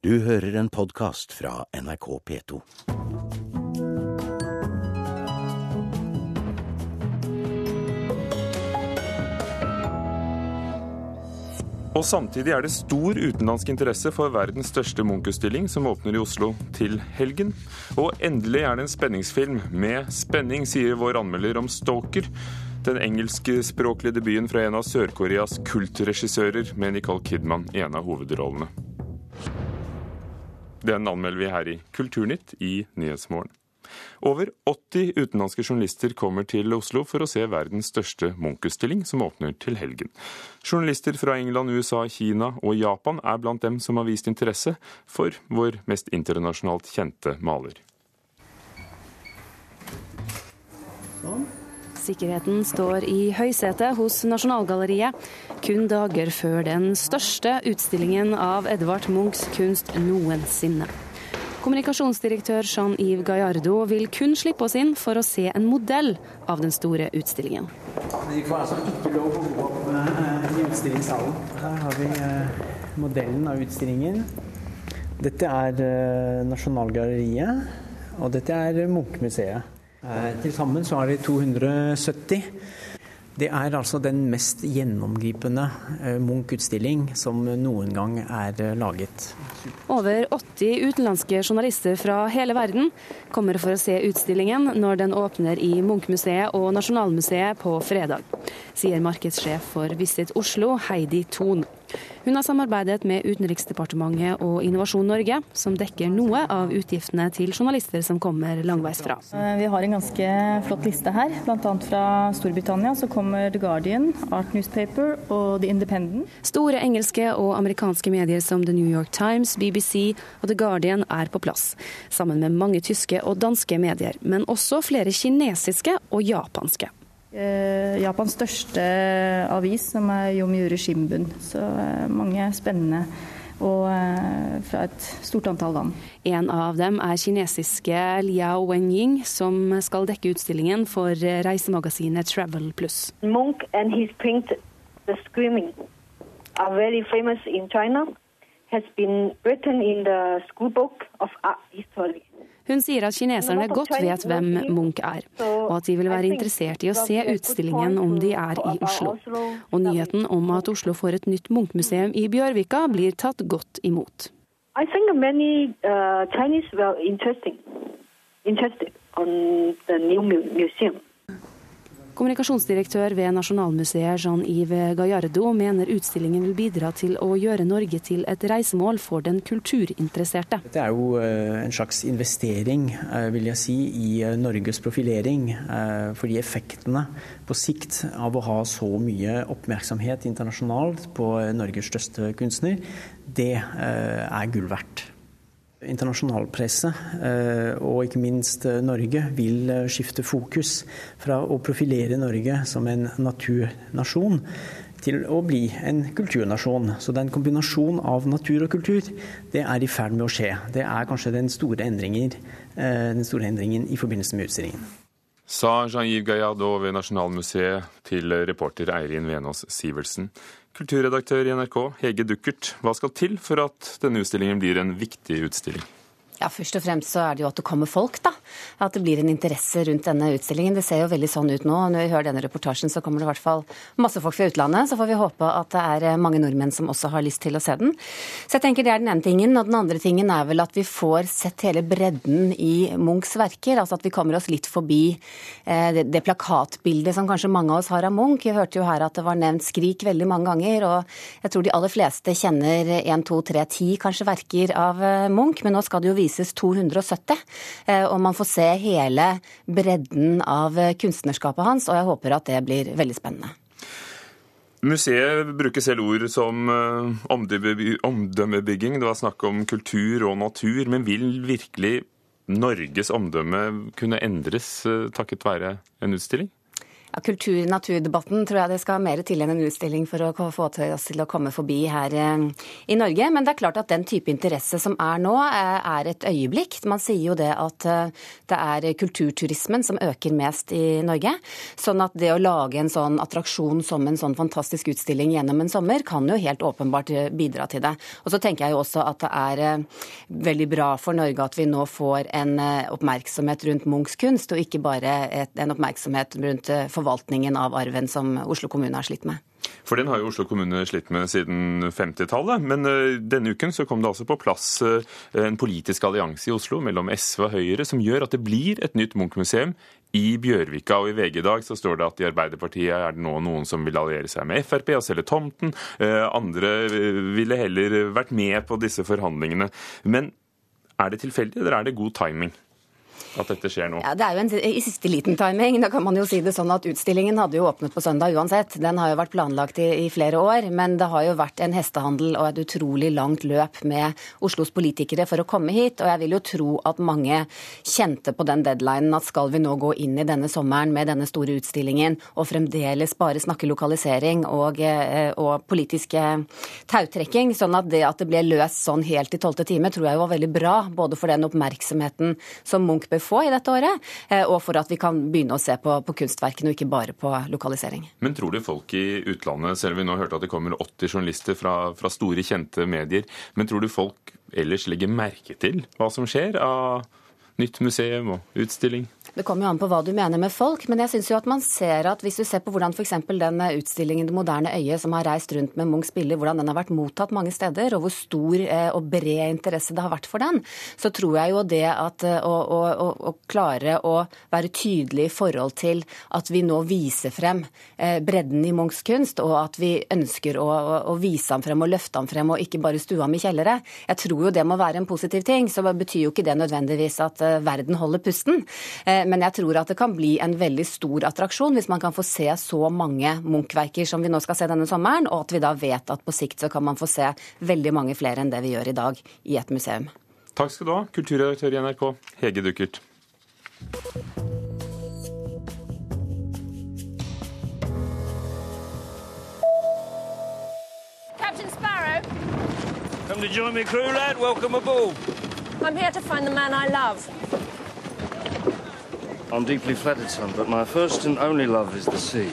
Du hører en podkast fra NRK P2. Og samtidig er det stor utenlandsk interesse for verdens største Munch-utstilling, som åpner i Oslo til helgen. Og endelig er det en spenningsfilm. Med spenning, sier vår anmelder om Stalker. Den engelskspråklige debuten fra en av Sør-Koreas kultregissører, med Nicole Kidman i en av hovedrollene. Den anmelder vi her i Kulturnytt i Nyhetsmorgen. Over 80 utenlandske journalister kommer til Oslo for å se verdens største Munch-utstilling, som åpner til helgen. Journalister fra England, USA, Kina og Japan er blant dem som har vist interesse for vår mest internasjonalt kjente maler. Sikkerheten står i høysetet hos Nasjonalgalleriet, kun dager før den største utstillingen av Edvard Munchs kunst noensinne. Kommunikasjonsdirektør Jean-Yves Gallardo vil kun slippe oss inn for å se en modell av den store utstillingen. Vi får altså ikke lov å gå opp eh, i utstillingssalen. Her har vi eh, modellen av utstillingen. Dette er eh, Nasjonalgalleriet, og dette er Munch-museet. Til sammen så er de 270. Det er altså den mest gjennomgripende Munch-utstilling som noen gang er laget. Over 80 utenlandske journalister fra hele verden kommer for å se utstillingen når den åpner i Munch-museet og Nasjonalmuseet på fredag, sier markedssjef for Visit Oslo, Heidi Thon. Hun har samarbeidet med Utenriksdepartementet og Innovasjon Norge, som dekker noe av utgiftene til journalister som kommer langveisfra. Eh, vi har en ganske flott liste her. Bl.a. fra Storbritannia så kommer The Guardian, Art Newspaper og The Independent. Store engelske og amerikanske medier som The New York Times, BBC og The Guardian er på plass, sammen med mange tyske og danske medier, men også flere kinesiske og japanske. Eh, Japans største avis, som er Yomiuri Shimbun. Så eh, mange spennende og eh, fra et stort antall land. En av dem er kinesiske Liao Wenying, som skal dekke utstillingen for reisemagasinet Travel Plus. Munch and his print The Screaming are very famous in China. Has been written in the schoolbook of art history. Hun sier at kineserne godt vet hvem Munch er, og at de vil være interessert i å se utstillingen om de er i Oslo. Og nyheten om at Oslo får et nytt Munch-museum i Bjørvika blir tatt godt imot. I think many uh, Chinese were interesting, interested on the new museum. Kommunikasjonsdirektør ved Nasjonalmuseet Jean-Yves Gallardo mener utstillingen vil bidra til å gjøre Norge til et reisemål for den kulturinteresserte. Det er jo eh, en slags investering vil jeg si, i eh, Norges profilering. Eh, fordi effektene på sikt av å ha så mye oppmerksomhet internasjonalt på Norges største kunstner, det er gull verdt. Internasjonalpresse, eh, og ikke minst eh, Norge, vil eh, skifte fokus fra å profilere Norge som en naturnasjon til å bli en kulturnasjon. Så det er en kombinasjon av natur og kultur. Det er i ferd med å skje. Det er kanskje den store, den store endringen i forbindelse med utstillingen. Sa Jean-Yves Gaillardot ved Nasjonalmuseet til reporter Eirin Venås Sivertsen. Kulturredaktør i NRK, Hege Duckert, hva skal til for at denne utstillingen blir en viktig utstilling? Ja, Først og fremst så er det jo at det kommer folk, da. At det blir en interesse rundt denne utstillingen. Det ser jo veldig sånn ut nå. Når vi hører denne reportasjen, så kommer det i hvert fall masse folk fra utlandet. Så får vi håpe at det er eh, mange nordmenn som også har lyst til å se den. Så jeg tenker det er den ene tingen. Og den andre tingen er vel at vi får sett hele bredden i Munchs verker. Altså at vi kommer oss litt forbi eh, det, det plakatbildet som kanskje mange av oss har av Munch. Jeg hørte jo her at det var nevnt Skrik veldig mange ganger. Og jeg tror de aller fleste kjenner 1, 2, 3, 10 kanskje verker av eh, Munch. Men nå skal det jo vise vises 270. Eh, og man får se hele bredden av kunstnerskapet hans, og jeg håper at det blir veldig spennende. Museet bruker selv ord som eh, omdømmebygging. Det var snakk om kultur og natur. Men vil virkelig Norges omdømme kunne endres eh, takket være en utstilling? Ja, Kultur-naturdebatten tror jeg det skal mer til enn en utstilling for å få oss til å komme forbi her eh, i Norge. Men det er klart at den type interesse som er nå, eh, er et øyeblikk. Man sier jo det at eh, det er kulturturismen som øker mest i Norge. Sånn at det å lage en sånn attraksjon som en sånn fantastisk utstilling gjennom en sommer, kan jo helt åpenbart bidra til det. Og så tenker jeg jo også at det er veldig bra for Norge at vi nå får en oppmerksomhet rundt Munchs kunst, og ikke bare en oppmerksomhet rundt forvaltningen av arven som Oslo kommune har slitt med. For den har jo Oslo kommune slitt med siden 50-tallet. Men uh, denne uken så kom det altså på plass uh, en politisk allianse i Oslo mellom SV og Høyre som gjør at det blir et nytt Munch-museum i Bjørvika. Og i VG i dag så står det at i Arbeiderpartiet er det nå noen som vil alliere seg med Frp og selge tomten. Uh, andre ville heller vært med på disse forhandlingene. Men er det tilfeldig, eller er det god timing? At dette skjer nå? Ja, Det er jo en i siste liten timing. Da kan man jo si det sånn at Utstillingen hadde jo åpnet på søndag uansett. Den har jo vært planlagt i, i flere år. Men det har jo vært en hestehandel og et utrolig langt løp med Oslos politikere for å komme hit. Og jeg vil jo tro at mange kjente på den deadlinen at skal vi nå gå inn i denne sommeren med denne store utstillingen og fremdeles bare snakke lokalisering og, eh, og politisk tautrekking, sånn at det at det ble løst sånn helt i tolvte time, tror jeg var veldig bra. Både for den oppmerksomheten som Munch bør få i dette året, eh, og for at vi kan begynne å se på, på kunstverkene og ikke bare på lokalisering. Men tror du folk i utlandet, selv om vi nå hørte at det kommer 80 journalister fra, fra store, kjente medier, men tror du folk ellers legger merke til hva som skjer av nytt museum og utstilling? Det kommer jo an på hva du mener med folk, men jeg syns jo at man ser at hvis du ser på hvordan f.eks. den utstillingen Det moderne øyet som har reist rundt med Munchs bilder, hvordan den har vært mottatt mange steder, og hvor stor eh, og bred interesse det har vært for den, så tror jeg jo det at eh, å, å, å, klare å være tydelig i forhold til at vi nå viser frem eh, bredden i Munchs kunst, og at vi ønsker å, å vise ham frem og løfte ham frem, og ikke bare stue ham i kjellere. Jeg tror jo det må være en positiv ting. Så betyr jo ikke det nødvendigvis at verden holder pusten. Eh, men jeg tror at det kan bli en veldig stor attraksjon hvis man kan få se så mange Munch-verker som vi nå skal se denne sommeren, og at vi da vet at på sikt så kan man få se veldig mange flere enn det vi gjør i dag i et museum. Takk skal du ha, kulturredaktør i NRK, Hege Duckert. Captain Sparrow. Come to join me, crew lad. Welcome aboard. I'm here to find the man I love. I'm deeply flattered, son, but my first and only love is the sea.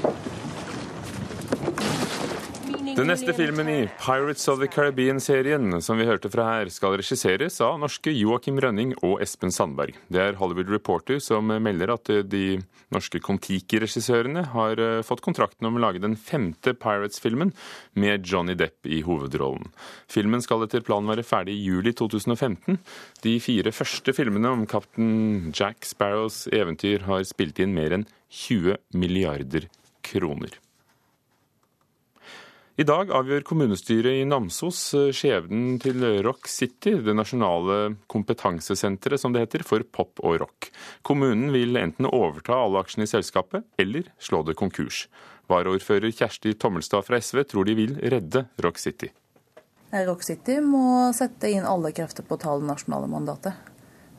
Den neste filmen i Pirates of the Caribbean-serien som vi hørte fra her, skal regisseres av norske Joakim Rønning og Espen Sandberg. Det er Hollywood Reporter som melder at de norske Kon-Tiki-regissørene har eh, fått kontrakten om å lage den femte Pirates-filmen med Johnny Depp i hovedrollen. Filmen skal etter planen være ferdig i juli 2015. De fire første filmene om kaptein Jack Sparrows eventyr har spilt inn mer enn 20 milliarder kroner. I dag avgjør kommunestyret i Namsos eh, skjebnen til Rock City, det nasjonale kompetansesenteret som det heter, for pop og rock. Kommunen vil enten overta alle aksjene i selskapet, eller slå det konkurs. Varaordfører Kjersti Tommelstad fra SV tror de vil redde Rock City. Rock City må sette inn alle krefter på å ta det nasjonale mandatet.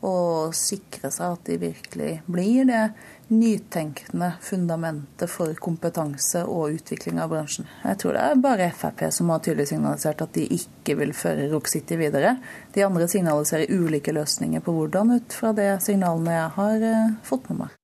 Og sikre seg at de virkelig blir det nytenkende fundamentet for kompetanse og utvikling av bransjen. Jeg tror det er bare Frp som har tydelig signalisert at de ikke vil føre Rock City videre. De andre signaliserer ulike løsninger på hvordan, ut fra det signalene jeg har eh, fått med meg.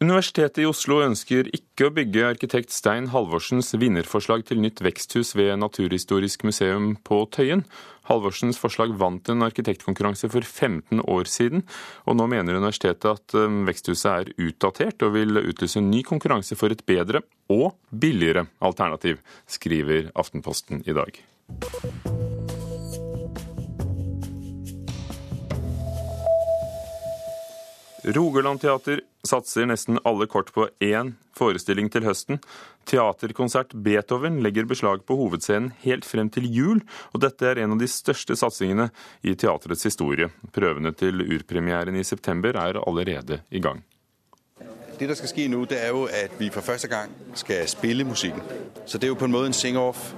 Universitetet i Oslo ønsker ikke å bygge arkitekt Stein Halvorsens vinnerforslag til nytt veksthus ved Naturhistorisk museum på Tøyen. Halvorsens forslag vant en arkitektkonkurranse for 15 år siden, og nå mener universitetet at um, veksthuset er utdatert og vil utlyse en ny konkurranse for et bedre og billigere alternativ, skriver Aftenposten i dag. Rogaland Teater satser nesten alle kort på én forestilling til høsten. Teaterkonsert Beethoven legger beslag på hovedscenen helt frem til jul, og dette er en av de største satsingene i teaterets historie. Prøvene til urpremieren i september er allerede i gang. Det der skal skje nå, det er jo at vi for første gang skal spille musikken. Så det er jo på en måte en sing-off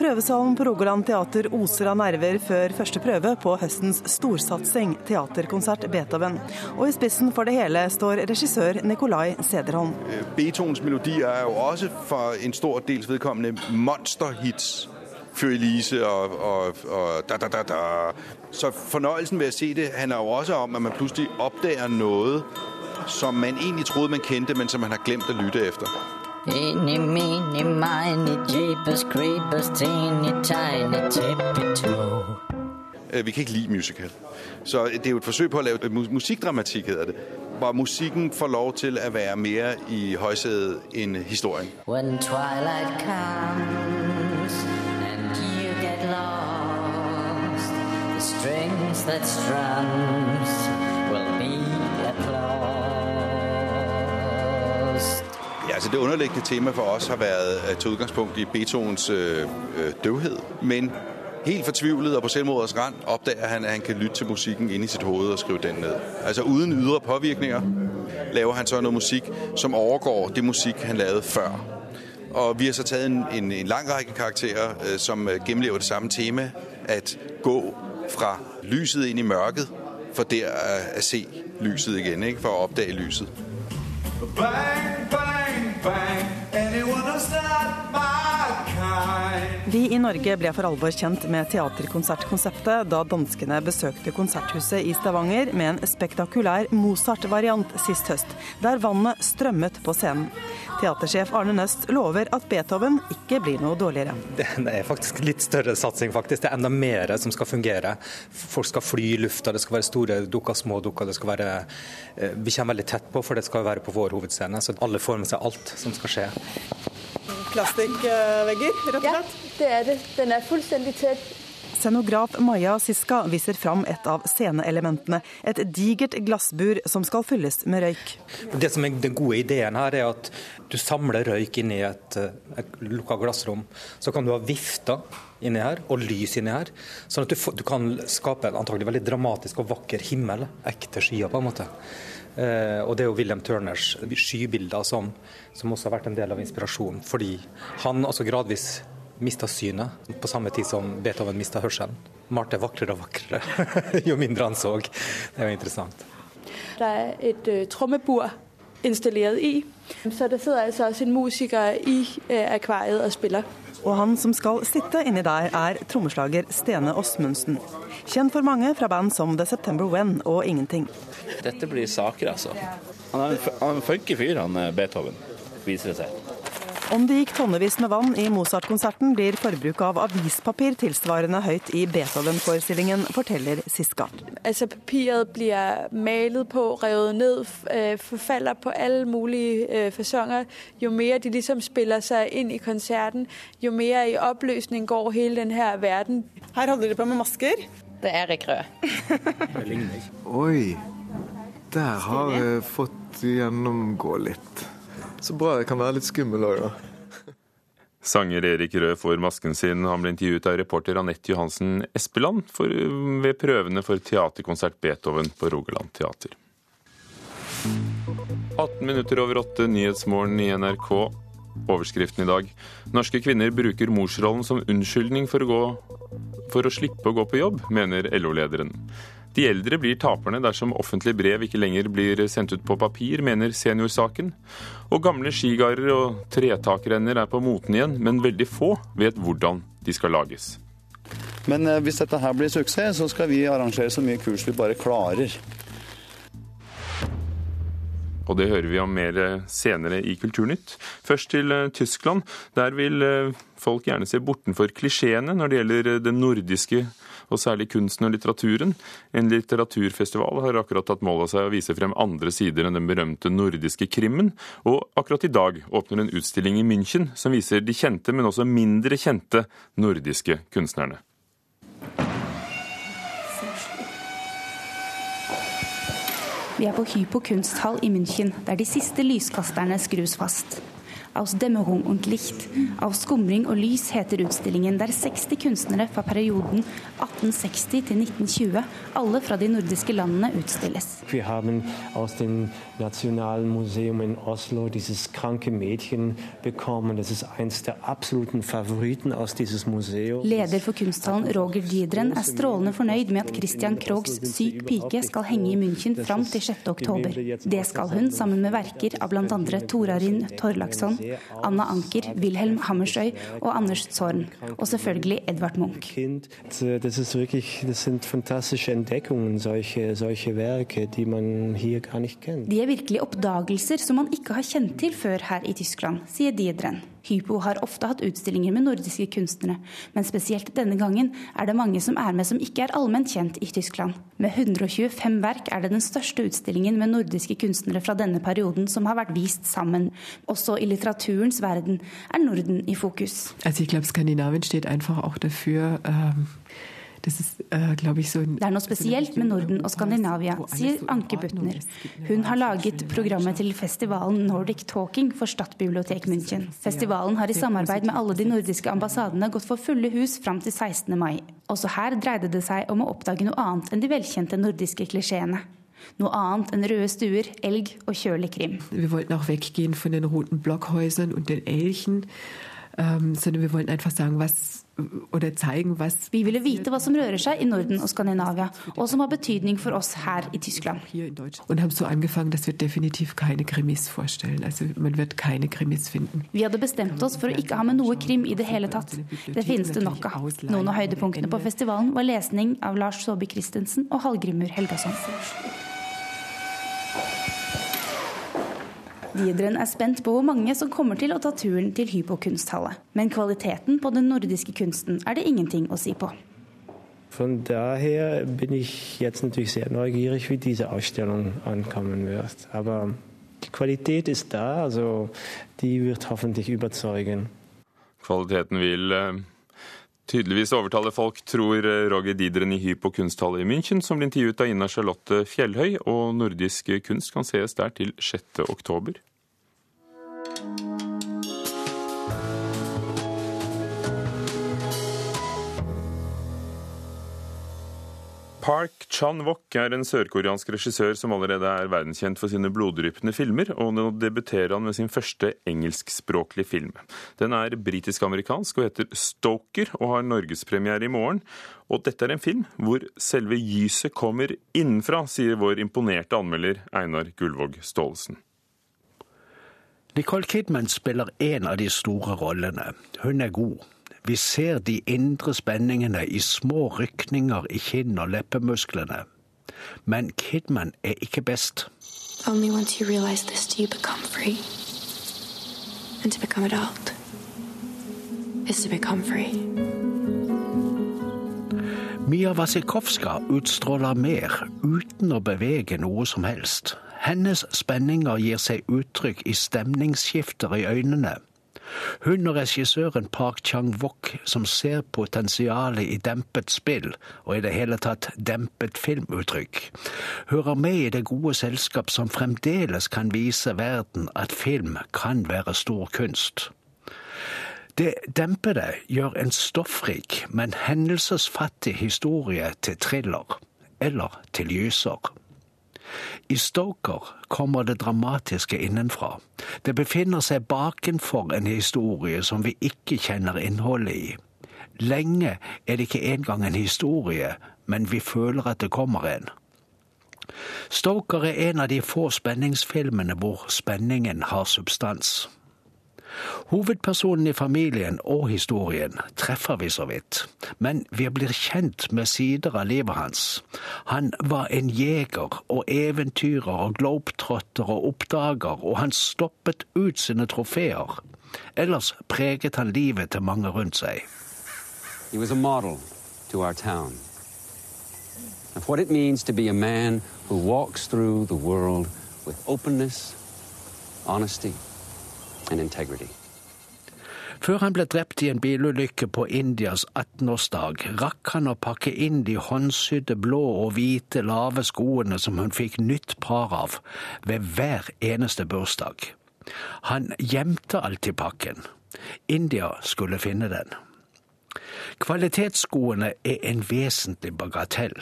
Prøvesalen på Rogaland teater oser av nerver før første prøve på høstens storsatsing, teaterkonsert Beethoven. Og i spissen for det hele står regissør Nikolai Sederholm. Beethovens melodier er jo også for en stor dels vedkommende monsterhits. Før Elise og, og, og da, da, da, da. Så fornøyelsen ved å se det handler jo også om at man plutselig oppdager noe som man egentlig trodde man kjente, men som man har glemt å lytte etter. Eeny, mini, mini, jeepers, creepers, teeny, tiny, tippy toe. Øh, Vi kan ikke lide musical. Så det er jo et forsøg på at lave musikdramatik, hedder det. Hvor musikken får lov til at være mer i højsædet enn historien. When twilight comes and you get lost, the strings that strums Det underliggende tema for oss har vært til utgangspunkt i Beethovens øh, øh, døvhed. Men helt fortvivlet og på selvmordets rand oppdager han at han kan lytte til musikken inni sitt hode og skrive den ned. Altså Uten ydre påvirkninger laver han så noe musikk som overgår det musikk han lavede før. Og Vi har så tatt en, en, en lang rekke karakterer øh, som gjennomlever det samme tema. At gå fra lyset inn i mørket, for der å se lyset igjen. Ikke? For å oppdage lyset. Bang, bang, Vi i Norge ble for alvor kjent med teaterkonsertkonseptet da danskene besøkte Konserthuset i Stavanger med en spektakulær Mozart-variant sist høst, der vannet strømmet på scenen. Teatersjef Arne Nøst lover at Beethoven ikke blir noe dårligere. Det er faktisk litt større satsing, faktisk. Det er enda mer som skal fungere. Folk skal fly i lufta, det skal være store dukker, små dukker. Det skal være, eh, vi kommer veldig tett på, for det skal være på vår hovedscene. Så alle får med seg alt som skal skje. Plastikkvegger, rett og slett? Det er det. Den er fullstendig tett. Scenograf Maja Siska viser fram et av sceneelementene, et digert glassbur som skal fylles med røyk. Det som er Den gode ideen her er at du samler røyk inni et, eh, et lukka glassrom. Så kan du ha vifter inni her og lys inni her, sånn at du, får, du kan skape en antagelig veldig dramatisk og vakker himmel. Ekte skyer, på en måte. Eh, og det er jo William Turners skybilder som, som også har vært en del av inspirasjonen, fordi han også gradvis mista synet på samme tid som Beethoven mista hørselen. Malte vakrere og vakrere jo mindre han så. Det er jo interessant. Der er et uh, trommebur installert i. Så der sidder altså også en musiker i uh, akvariet og spiller. Og han som skal sitte inni der, er trommeslager Stene Åsmundsen. Kjent for mange fra band som The September When og Ingenting. Dette blir saker, altså. Han er en, en funky fyr, han eh, Beethoven, viser det seg. Om det gikk tonnevis med vann i Mozart-konserten, blir forbruket av avispapir tilsvarende høyt i Beethoven-forestillingen, forteller Siska. Altså papiret blir malet på, revet ned, øh, på alle mulige øh, fasonger. Jo mer de liksom spiller seg inn i konserten, jo mer i oppløsning går hele den her verden. Her holder de på med masker. Det er Erik Røe. Oi, der har jeg fått gjennomgå litt. Så bra jeg kan være litt skummel òg, da. Sanger Erik Rød får masken sin. Han ble intervjuet av reporter Anette Johansen Espeland for, ved prøvene for teaterkonsert Beethoven på Rogaland teater. 18 minutter over åtte, Nyhetsmorgen i NRK. Overskriften i dag. Norske kvinner bruker morsrollen som unnskyldning for å, gå, for å slippe å gå på jobb, mener LO-lederen. De eldre blir taperne dersom offentlige brev ikke lenger blir sendt ut på papir, mener Seniorsaken. Og gamle skigarder og tretakrenner er på moten igjen, men veldig få vet hvordan de skal lages. Men eh, hvis dette her blir suksess, så skal vi arrangere så mye kurs vi bare klarer. Og det hører vi om mer senere i Kulturnytt. Først til eh, Tyskland. Der vil eh, folk gjerne se bortenfor klisjeene når det gjelder eh, den nordiske og særlig kunsten og litteraturen. En litteraturfestival har akkurat tatt mål av seg å vise frem andre sider enn den berømte nordiske krimmen, og akkurat i dag åpner en utstilling i München som viser de kjente, men også mindre kjente nordiske kunstnerne. Vi er på Hypo kunsthall i München, der de siste lyskasterne skrus fast. Aus Dämmerung und Licht. Av skumring og lys heter utstillingen, der 60 kunstnere fra perioden 1860 til 1920, alle fra de nordiske landene, utstilles. Vi har aus dem Nationalmuseum in Oslo dieses kranke Mädchen bekommen. Das ist eins der absoluten Favoriten aus dieses Museum. Leder for kunsthallen Roger Diedren er strålende fornøyd med at Christian Krogs Syk pike skal henge i München fram til 6. oktober. Det skal hun sammen med verker av bl.a. Torarin Torlaksson, Anna Anker, Wilhelm Hammersøy og Anders Zorn. Og selvfølgelig Edvard Munch. Das, ist wirklich, das sind fantastische Entdeckungen, solche, solche Werke, die man hier gar nicht kennt. De er virkelig oppdagelser som man ikke har kjent til før her i Tyskland, sier Diedren. Hypo har ofte hatt utstillinger med nordiske kunstnere, men spesielt denne gangen er det mange som er med som ikke er allment kjent i Tyskland. Med 125 verk er det den største utstillingen med nordiske kunstnere fra denne perioden som har vært vist sammen. Også i litteraturens verden er Norden i fokus. Also ich glaube, Skandinavien steht einfach auch ähm det er noe spesielt med Norden og Skandinavia, sier Anke Butner. Hun har laget programmet til festivalen Nordic Talking for Stadtbibliotek München. Festivalen har i samarbeid med alle de nordiske ambassadene gått for fulle hus fram til 16. mai. Også her dreide det seg om å oppdage noe annet enn de velkjente nordiske klisjeene. Noe annet enn røde stuer, elg og kjølig krim. Vi ville også vekk fra den roten blokkhusene og den elgen, ähm, sondern wir wollten einfach sagen, was vi ville vite hva som rører seg i Norden og Skandinavia, og som har betydning for oss her i Tyskland. Vi hadde bestemt oss for å ikke ha med noe krim i det hele tatt. Det finnes det nok av. Noen av høydepunktene på festivalen var lesning av Lars Saabye Christensen og Hallgrimur Helgason. Diedren er spent på hvor mange som kommer til å ta turen til Hypo kunsthalle. Men kvaliteten på den nordiske kunsten er det ingenting å si på. Von daher bin ich jetzt natürlich sehr neugierig, wie diese Ausstellung ankommen wird. Aber die Qualität ist da, also die wird hoffentlich überzeugen. Kvaliteten vil eh, tydeligvis overtale folk, tror Roger Didren i Hypo kunsthall i München, som ble intervjuet av Ina Charlotte Fjellhøy, og nordisk kunst kan sees der til 6. oktober. Park Chan-wook er en sørkoreansk regissør som allerede er verdenskjent for sine bloddryppende filmer, og nå debuterer han med sin første engelskspråklige film. Den er britisk-amerikansk og heter Stoker, og har norgespremiere i morgen. Og dette er en film hvor selve gyset kommer innenfra, sier vår imponerte anmelder Einar Gullvåg Staalesen. Nicole Kidman spiller en av de store rollene. Hun er god. Vi ser de indre spenningene i små rykninger i kinn og leppemusklene. Men Kidman er ikke best. Only once you realize this do you become free. And to become adult is to become free. Mia Wasikowska utstråler mer uten å bevege noe som helst. Hennes spenninger gir seg uttrykk i stemningsskifter i øynene hun og regissøren Park Chang-wook, som ser potensialet i dempet spill, og i det hele tatt dempet filmuttrykk, hører med i det gode selskap som fremdeles kan vise verden at film kan være stor kunst. Det dempede gjør en stoffrik, men hendelsesfattig historie til thriller, eller til gyser. I Stoker kommer det dramatiske innenfra. Det befinner seg bakenfor en historie som vi ikke kjenner innholdet i. Lenge er det ikke engang en historie, men vi føler at det kommer en. Stoker er en av de få spenningsfilmene hvor spenningen har substans. Hovedpersonen i familien og historien treffer vi så vidt, men vi blir kjent med sider av livet hans. Han var en jeger og eventyrer og globetrotter og oppdager, og han stoppet ut sine trofeer. Ellers preget han livet til mange rundt seg. He was a model to our town of what it means to be a man who walks through the world with openness, honesty. Før han ble drept i en bilulykke på Indias 18-årsdag, rakk han å pakke inn de håndsydde blå og hvite lave skoene som hun fikk nytt par av ved hver eneste bursdag. Han gjemte alltid pakken. India skulle finne den. Kvalitetsskoene er en vesentlig bagatell.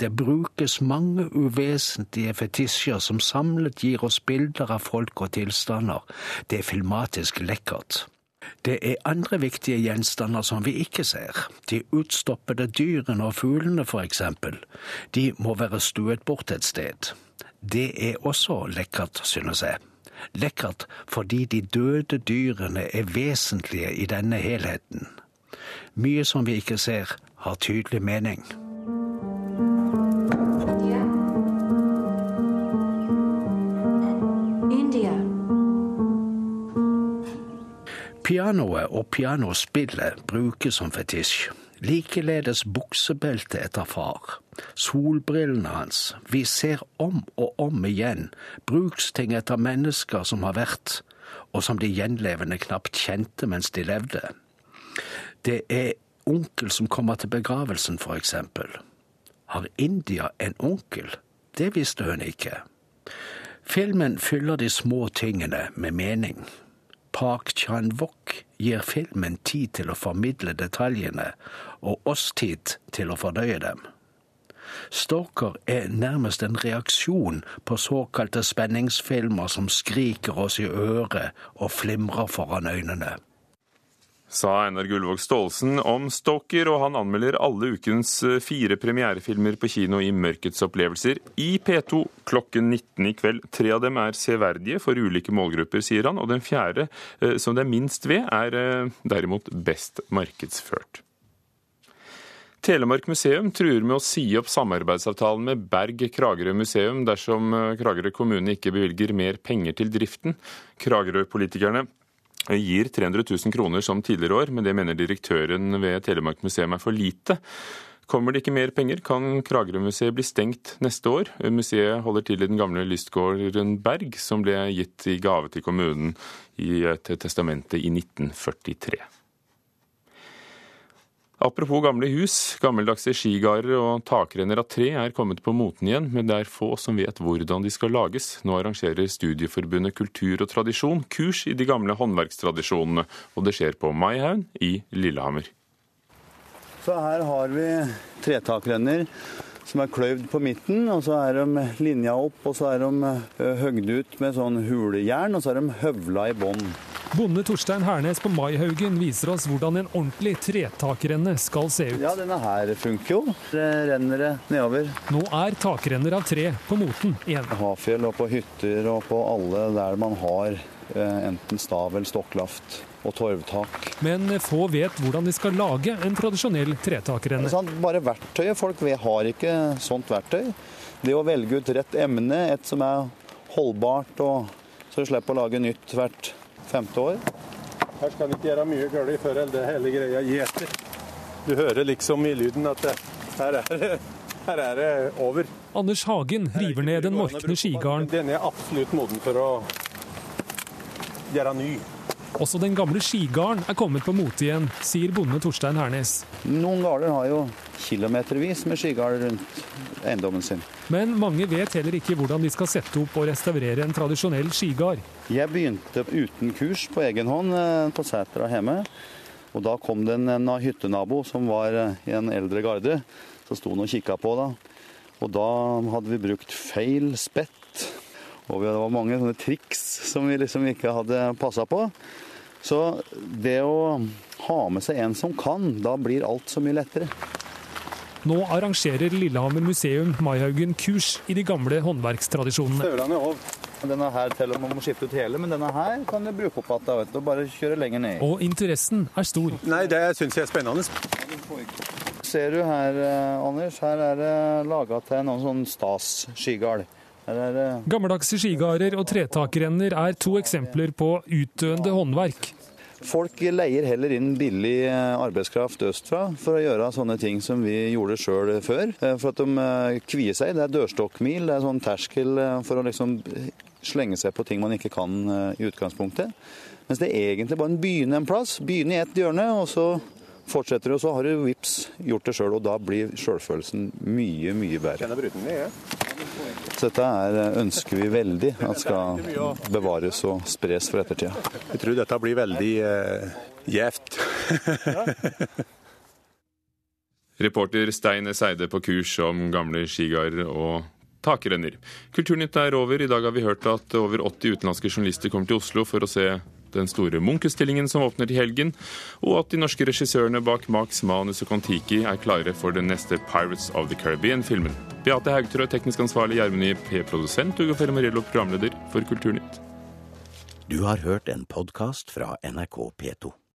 Det brukes mange uvesentlige fetisjer som samlet gir oss bilder av folk og tilstander. Det er filmatisk lekkert. Det er andre viktige gjenstander som vi ikke ser. De utstoppede dyrene og fuglene, for eksempel. De må være stuet bort et sted. Det er også lekkert, synes jeg. Lekkert fordi de døde dyrene er vesentlige i denne helheten. Mye som vi ikke ser, har tydelig mening. Pianoet og pianospillet brukes som fetisj. Likeledes buksebeltet etter far. Solbrillene hans. Vi ser om og om igjen bruksting etter mennesker som har vært, og som de gjenlevende knapt kjente mens de levde. Det er onkel som kommer til begravelsen, for eksempel. Har India en onkel? Det visste hun ikke. Filmen fyller de små tingene med mening. Park Chan-wook gir filmen tid til å formidle detaljene, og oss tid til å fordøye dem. Stalker er nærmest en reaksjon på såkalte spenningsfilmer som skriker oss i øret og flimrer foran øynene. Sa Einar Gullvåg Staalesen om Stalker, og han anmelder alle ukens eh, fire premierefilmer på kino i Mørkets opplevelser i P2 klokken 19 i kveld. Tre av dem er severdige for ulike målgrupper, sier han, og den fjerde, eh, som det er minst ved, er eh, derimot best markedsført. Telemark museum truer med å si opp samarbeidsavtalen med Berg Kragerø museum dersom Kragerø kommune ikke bevilger mer penger til driften. Kragerø-politikerne gir 300 000 kroner som tidligere år, men det mener direktøren ved Telemark museum er for lite. Kommer det ikke mer penger, kan Kragerø-museet bli stengt neste år. Museet holder til i den gamle lystgården Berg, som ble gitt i gave til kommunen i et testamente i 1943. Apropos gamle hus, gammeldagse skigarder og takrenner av tre er kommet på moten igjen, men det er få som vet hvordan de skal lages. Nå arrangerer Studieforbundet Kultur og Tradisjon kurs i de gamle håndverkstradisjonene, og det skjer på Maihaugen i Lillehammer. Så her har vi tretakrenner som er kløyvd på midten, og så er de linja opp, og så er de eh, høgd ut med sånn hulejern, og så er de høvla i bånn. Bonde Torstein Hernes på Maihaugen viser oss hvordan en ordentlig tretakrenne skal se ut. Ja, denne her funker jo. Det renner det nedover. Nå er takrenner av tre på moten igjen. Hafjell og på hytter og på alle der man har eh, enten stav eller stokklaft og torvtak. Men få vet hvordan de skal lage en tradisjonell tretakrenne. Sånn, bare verktøyet. Folk har ikke sånt verktøy. Det å velge ut rett emne, et som er holdbart, og så slipper å lage nytt hvert femte år. Her skal en ikke gjøre mye galt før det hele greia gjeter. Du hører liksom i lyden at det, her, er, det- her er det over. Anders Hagen river ned den morkne skigarden. Den er absolutt moden for å gjøre ny. Også den gamle skigarden er kommet på mote igjen, sier bonde Torstein Hernes. Noen gårder har jo kilometervis med skigarder rundt eiendommen sin. Men mange vet heller ikke hvordan de skal sette opp og restaurere en tradisjonell skigard. Jeg begynte uten kurs på egen hånd eh, på Sætra hjemme. Og da kom det en, en hyttenabo som var eh, i en eldre garde. Så sto han og kikka på da. Og da hadde vi brukt feil spett. Og det var mange sånne triks som vi liksom ikke hadde passa på. Så det å ha med seg en som kan, da blir alt så mye lettere. Nå arrangerer Lillehammer museum Maihaugen kurs i de gamle håndverkstradisjonene. Støvlene er over. Denne her til om man må skifte ut hele, men denne her kan du bruke opp igjen. og Bare kjøre lenger ned. Og interessen er stor. Nei, det syns jeg er spennende. Ser du her, eh, Anders, her er det laga til noen sånn er det Gammeldagse skigarder og tretakerenner er to eksempler på utdøende håndverk. Folk leier heller inn billig eh, arbeidskraft østfra for å gjøre sånne ting som vi gjorde sjøl før. Eh, For at de eh, kvier seg. Det er dørstokkmil, det er sånn terskel eh, for å liksom slenge seg på ting man ikke kan eh, i utgangspunktet. Mens det er egentlig bare en begynne en plass. Begynne i ett hjørne, og så Fortsetter du, så har du vips gjort det sjøl, og da blir sjølfølelsen mye, mye bedre. Så dette er, ønsker vi veldig at skal bevares og spres for ettertida. Jeg tror dette blir veldig gjevt. Reporter Stein Seide på kurs om gamle skigarder og takrenner. Kulturnytt er over. I dag har vi hørt at over 80 utenlandske journalister kommer til Oslo for å se den store Munch-utstillingen som åpner til helgen, og at de norske regissørene bak Max Manus og Kon-Tiki er klare for den neste Pirates of the Caribbean-filmen. Beate Haugtrø, teknisk ansvarlig, Gjermund P. produsent, Ugo Fermarello, programleder for Kulturnytt. Du har hørt en podkast fra NRK P2.